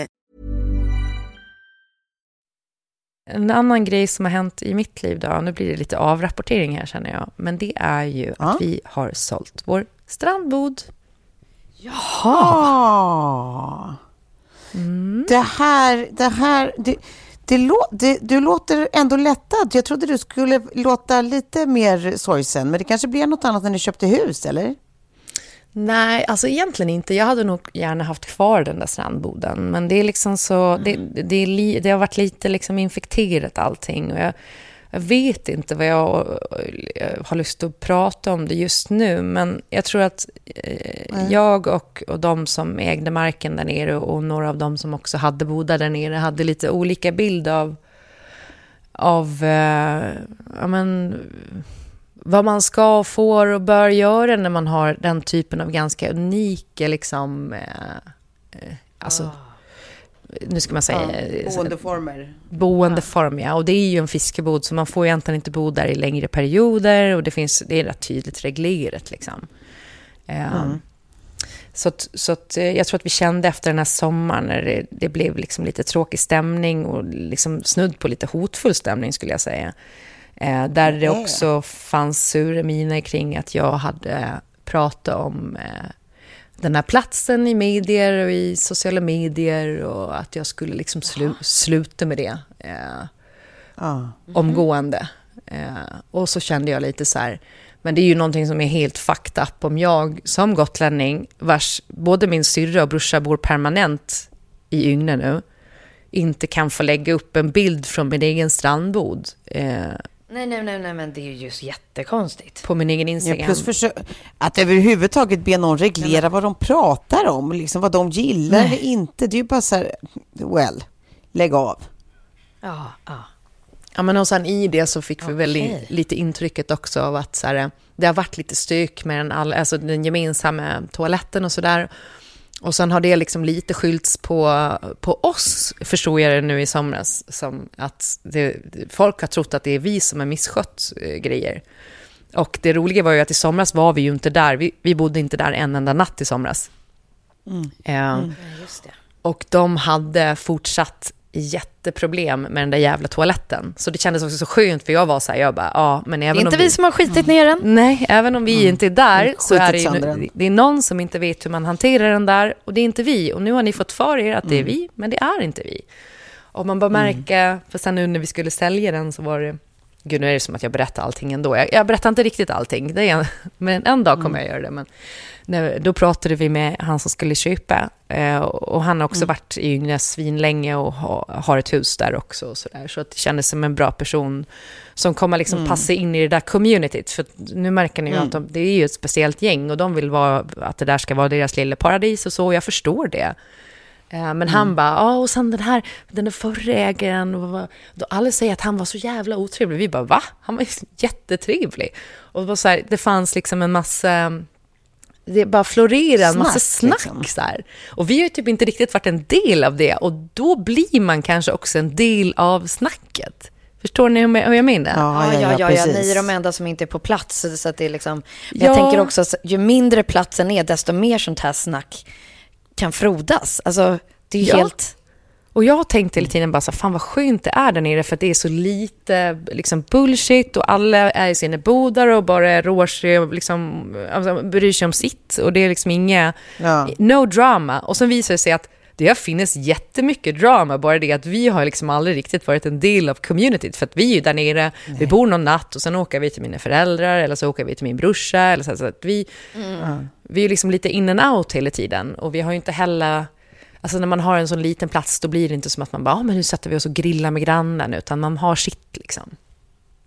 En annan grej som har hänt i mitt liv då, nu blir det lite avrapportering här känner jag, men det är ju Ja. att vi har sålt vår strandbod. Ah. Det här, det här, det, det, lå, det, du låter ändå lättad. Jag trodde du skulle låta lite mer sorgsen, men det kanske blir något annat när ni köpte hus, eller? Nej, alltså egentligen inte. Jag hade nog gärna haft kvar den där strandboden. Men det är liksom så, det, det, är li, det har varit lite liksom infekterat allting. Och jag, jag vet inte vad jag eh, har lust att prata om det just nu. Men jag tror att eh, jag och, och de som ägde marken där nere och några av dem som också hade bodar där nere hade lite olika bild av, av eh, ja, men, vad man ska och får och bör göra när man har den typen av ganska unika, liksom, eh, eh, alltså, nu ska man säga, eh, Boendeformer. boendeform, ja. Och det är ju en fiskebod, så man får egentligen inte bo där i längre perioder och det, finns, det är rätt tydligt reglerat. Liksom. Eh, Så, att, så att, eh, jag tror att vi kände efter den här sommaren när det, det blev liksom lite tråkig stämning och liksom snudd på lite hotfull stämning skulle jag säga. Eh, där det också fanns sura miner kring att jag hade pratat om eh, den här platsen i medier och i sociala medier och att jag skulle liksom slu, sluta med det eh, Ja. omgående. Eh, och så kände jag lite så här, men det är ju någonting som är helt fucked up om jag som gotlänning, vars både min syrra och brorsa bor permanent i Yngne nu, inte kan få lägga upp en bild från min egen strandbod eh, Nej, nej, nej, nej, men det är ju just jättekonstigt. på min egen Ja, Instagram. plus försö- att överhuvudtaget be någon reglera vad de pratar om, liksom vad de gillar eller inte. Det är ju bara så här, well, lägg av. Ja, ja. Ja, men och sen i det så fick vi väl lite intrycket också av att så här, det har varit lite stök med den, all, alltså den gemensamma toaletten och sådär. Och sen har det liksom lite skylts på, på oss, förstår jag det nu i somras, som att det, folk har trott att det är vi som har misskött eh, grejer. Och det roliga var ju att i somras var vi ju inte där, vi, vi bodde inte där en enda natt i somras. Eh, Ja, just det. och de hade fortsatt jätteproblem med den där jävla toaletten. Så det kändes också så skönt, för jag var så här, jag bara, ja, men Det även är inte om vi som har skitit ner den. Nej, även om vi inte är där Mm, så är det, ju, det är någon som inte vet hur man hanterar den där och det är inte vi. Och nu har ni fått för er att det Mm. är vi, men det är inte vi. Och man bara märka, för sen nu när vi skulle sälja den så var det, gud nu är det som att jag berättar allting ändå. Jag, jag berättar inte riktigt allting, det är en, men en dag kommer jag göra det. Men när, då pratade vi med han som skulle köpa eh, och han har också varit i Yngnes svinlänge och ha, har ett hus där också. Och så, där. så att det kändes som en bra person som kommer liksom passa in i det där communityt. För nu märker ni ju att de, det är ju ett speciellt gäng och de vill vara, att det där ska vara deras lilla paradis och så, och jag förstår det. Eh, Men han bara, ja och sen den här, den där förra ägaren, och vad- då alla säger att han var så jävla otrevlig. Vi bara, va? Han var jättetrevlig. Och det, var så här, det fanns liksom en massa, det bara florerade en massa Snack, liksom. Så här. Och vi har ju typ inte riktigt varit en del av det. Och då blir man kanske också en del av snacket. Förstår ni hur jag, menar? Ja, ja, ja, ja, precis. ni är de enda som inte är på plats. Så att det är liksom, men Ja. jag tänker också att ju mindre platsen är, desto mer sånt här snack kan frodas. Alltså, det är ju Ja. helt... Och jag tänkte hela tiden bara så här, fan vad skönt det är där nere för att det är så lite liksom bullshit och alla är i sina bodar och bara rår sig och liksom, alltså, bryr sig om sitt och det är liksom inga, Ja. no drama. Och sen visar det sig att det har funnits jättemycket drama, bara det att vi har liksom aldrig riktigt varit en del av communityt, för att vi är ju där nere, Nej. vi bor någon natt och sen åker vi till mina föräldrar, eller så åker vi till min brorsa, eller så, så att vi, mm. vi är liksom lite in and out hela tiden, och vi har ju inte heller Alltså när man har en sån liten plats, då blir det inte som att man bara, ah, men nu sätter vi oss och grillar med grannen, utan man har sitt liksom.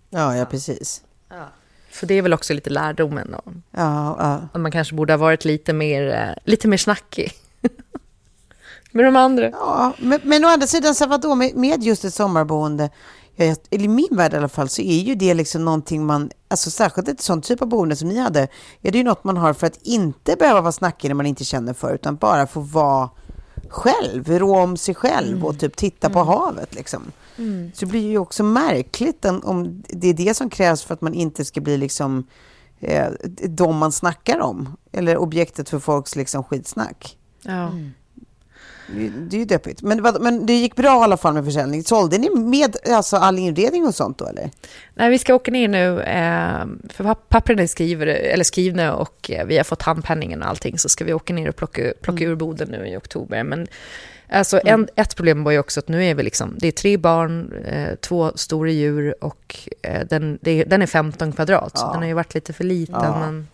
Ja, ja precis. Ja. För det är väl också lite lärdomen då. Ja, ja. Att man kanske borde ha varit lite mer, eh, lite mer snackig. Med de andra. Ja, men, men å andra sidan, så vadå, med, med just ett sommarboende, ja, i min värld i alla fall, så är ju det liksom någonting man, alltså särskilt ett sånt typ av boende som ni hade, är det ju något man har för att inte behöva vara snackig när man inte känner för, utan bara få vara själv, rå om sig själv mm. och typ titta på mm. havet liksom. Mm. Så det blir ju också märkligt om det är det som krävs för att man inte ska bli liksom eh, de man snackar om. Eller objektet för folks liksom skitsnack. Ja. Mm. Det är ju deppigt. Men, men det gick bra i alla fall med försäljning. Sålde ni med alltså, all inredning och sånt då eller? Nej, vi ska åka ner nu. Eh, för pappren är skriver, eller skrivna och eh, vi har fått handpenningen och allting. Så ska vi åka ner och plocka, plocka mm. ur boden nu i oktober. Men alltså, mm. en, ett problem var ju också att nu är vi liksom, det är tre barn, eh, två stora djur och eh, den, det, den är 15 kvadrat. Ja. Så den har ju varit lite för liten. Ja. Men,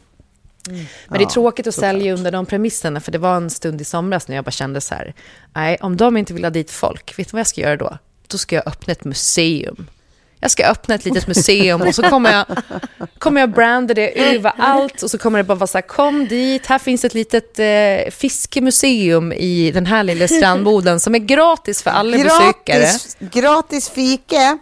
Mm. Men det är tråkigt att sälja under de premisserna, för det var en stund i somras när jag bara kände så här, nej, om de inte vill ha dit folk, vet du vad jag ska göra då? Då ska jag öppna ett museum. Jag ska öppna ett litet museum och så kommer jag, kommer jag branda det överallt och så kommer det bara vara så här, kom dit, här finns ett litet eh, fiskemuseum i den här lilla strandboden som är gratis för alla gratis, besökare. Gratis fika.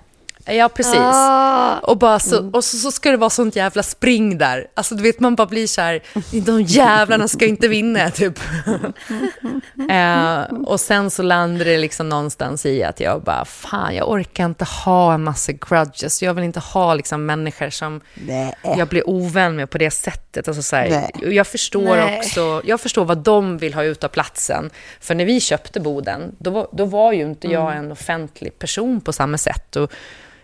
Ja, precis. Ah. Och, bara så, och så, så, ska det vara sånt jävla spring där. Alltså, du vet, man bara blir så här, de jävlarna ska inte vinna, typ. eh, och sen så landar det liksom någonstans i att jag bara, fan, jag orkar inte ha en massa grudges. Jag vill inte ha liksom människor som Nej. jag blir ovän med på det sättet. Alltså, så här, jag förstår Nej. också, jag förstår vad de vill ha ut av platsen. För när vi köpte boden, då var, då var ju inte jag mm. en offentlig person på samma sätt. Och,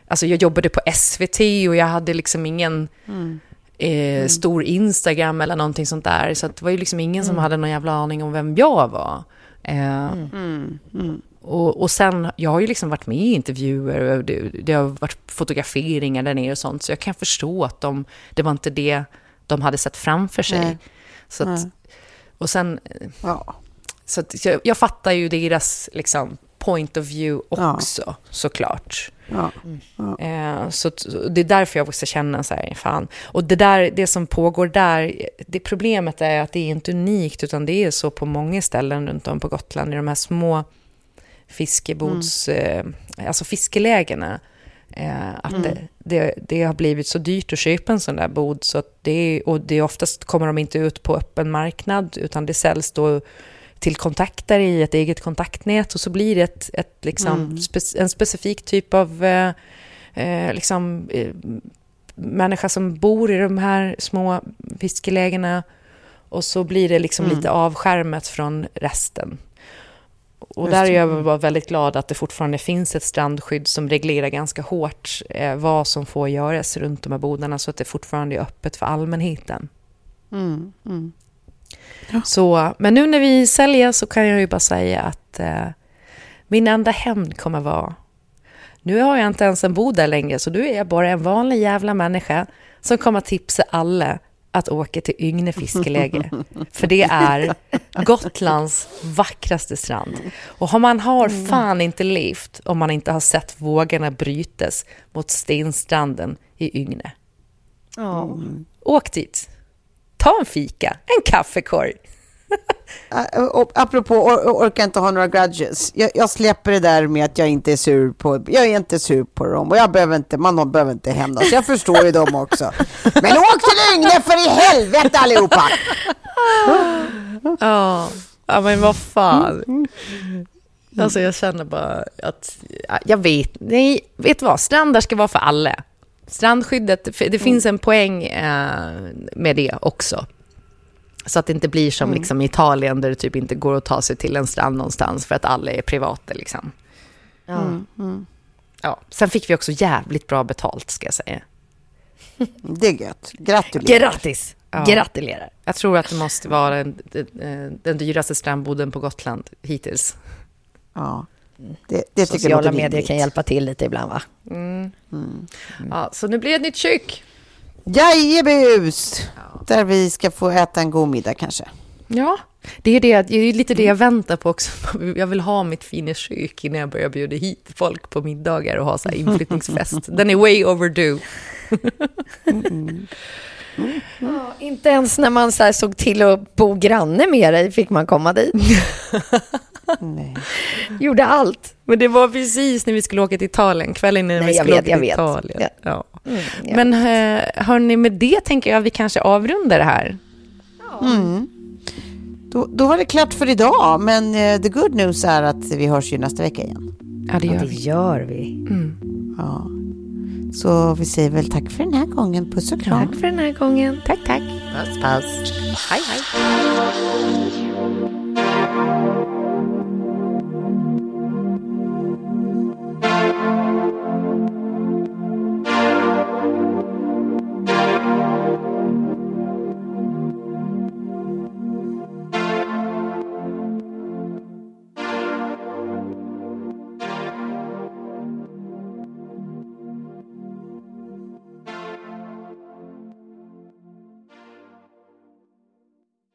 Alltså jag jobbade på SVT och jag hade liksom ingen mm. Eh, mm. stor Instagram eller någonting sånt där. Så det var ju liksom ingen mm. som hade någon jävla aning om vem jag var. Eh, mm. Mm. Mm. och, och sen, jag har ju liksom varit med i intervjuer det, det, har varit fotograferingar där nere och sånt. Så jag kan förstå att de, det var inte det de hade sett framför sig. Så att, och sen... Ja. Så jag, jag fattar ju deras liksom, point of view också, ja. såklart. Ja. Ja. Eh, så det är därför jag också känner så här, fan. Och det, där, det som pågår där, det problemet är att det är inte unikt, utan det är så på många ställen runt om på Gotland, i de här små fiskebods, mm. eh, alltså fiskelägena. Eh, att mm. det, det, det, har blivit så dyrt att köpa en sån där bod, så det, och det oftast kommer de inte ut på öppen marknad, utan det säljs då till kontakter i ett eget kontaktnät och så blir det ett, ett liksom, mm. spe, en specifik typ av eh, eh, liksom, eh, människa som bor i de här små fiskelägena och så blir det liksom mm. lite avskärmat från resten. Och där är jag bara väldigt glad att det fortfarande finns ett strandskydd som reglerar ganska hårt eh, vad som får göras runt de här bodarna så att det fortfarande är öppet för allmänheten. Mm, mm. Ja. Så, men nu när vi säljer så kan jag ju bara säga att eh, min enda hämnd kommer vara nu har jag inte ens en bod där längre, så nu är jag bara en vanlig jävla människa som kommer tipsa alla att åka till Ygne fiskeläge. För det är Gotlands vackraste strand. Och man har mm. fan inte levt om man inte har sett vågorna brytas mot stenstranden i Ygne. Mm. Åk dit ta en fika, en kaffekorg. Apropå or, orkar inte ha några grudges. Jag, jag, släpper det där med att jag inte är sur på, jag är inte sur på dem och jag behöver inte, man behöver inte hämnas. Jag förstår ju dem också. Men åk till Yngve för i helvete allihopa! Ja, ja men vad fan. Alltså jag känner bara att, jag vet, nej, vet du vad, strandar ska vara för alla. Strandskyddet, det mm. finns en poäng eh, med det också. Så att det inte blir som mm. liksom i Italien där det typ inte går att ta sig till en strand någonstans för att alla är privata. Liksom. Ja. Mm. Mm. Ja. Sen fick vi också jävligt bra betalt ska jag säga. Det är gött. Gratulerar. Grattis! Ja. Gratulerar. Jag tror att det måste vara den, den, den dyraste strandboden på Gotland hittills. Ja, det, det Sociala medier kan hjälpa till lite ibland va? Ja, så nu blir det ett nytt kök. Jajebus! Där vi ska få äta en god middag kanske. Ja, det är, det, det är lite det jag väntar på också. Jag vill ha mitt fina kök innan jag börjar bjuda hit folk på middagar och ha så här inflyttningsfest. Den är way overdue. Inte ens när man så här såg till att bo granne med dig fick man komma dit. Nej. Gjorde allt. Men det var precis när vi skulle åka till Italien, kvällen innan Nej, vi skulle vet, åka till vet. Italien. Ja. Ja. ja. Men eh, hörni, med det tänker jag att vi kanske avrundar det här. Mm. Då, då var det klart för idag, men eh, the good news är att vi hörs ju nästa vecka igen. Ja, det Ja, gör det vi. gör vi. Ja. Så vi säger väl tack för den här gången. Puss och kram. Tack för den här gången. Tack, tack. Puss, puss. Hej, hej.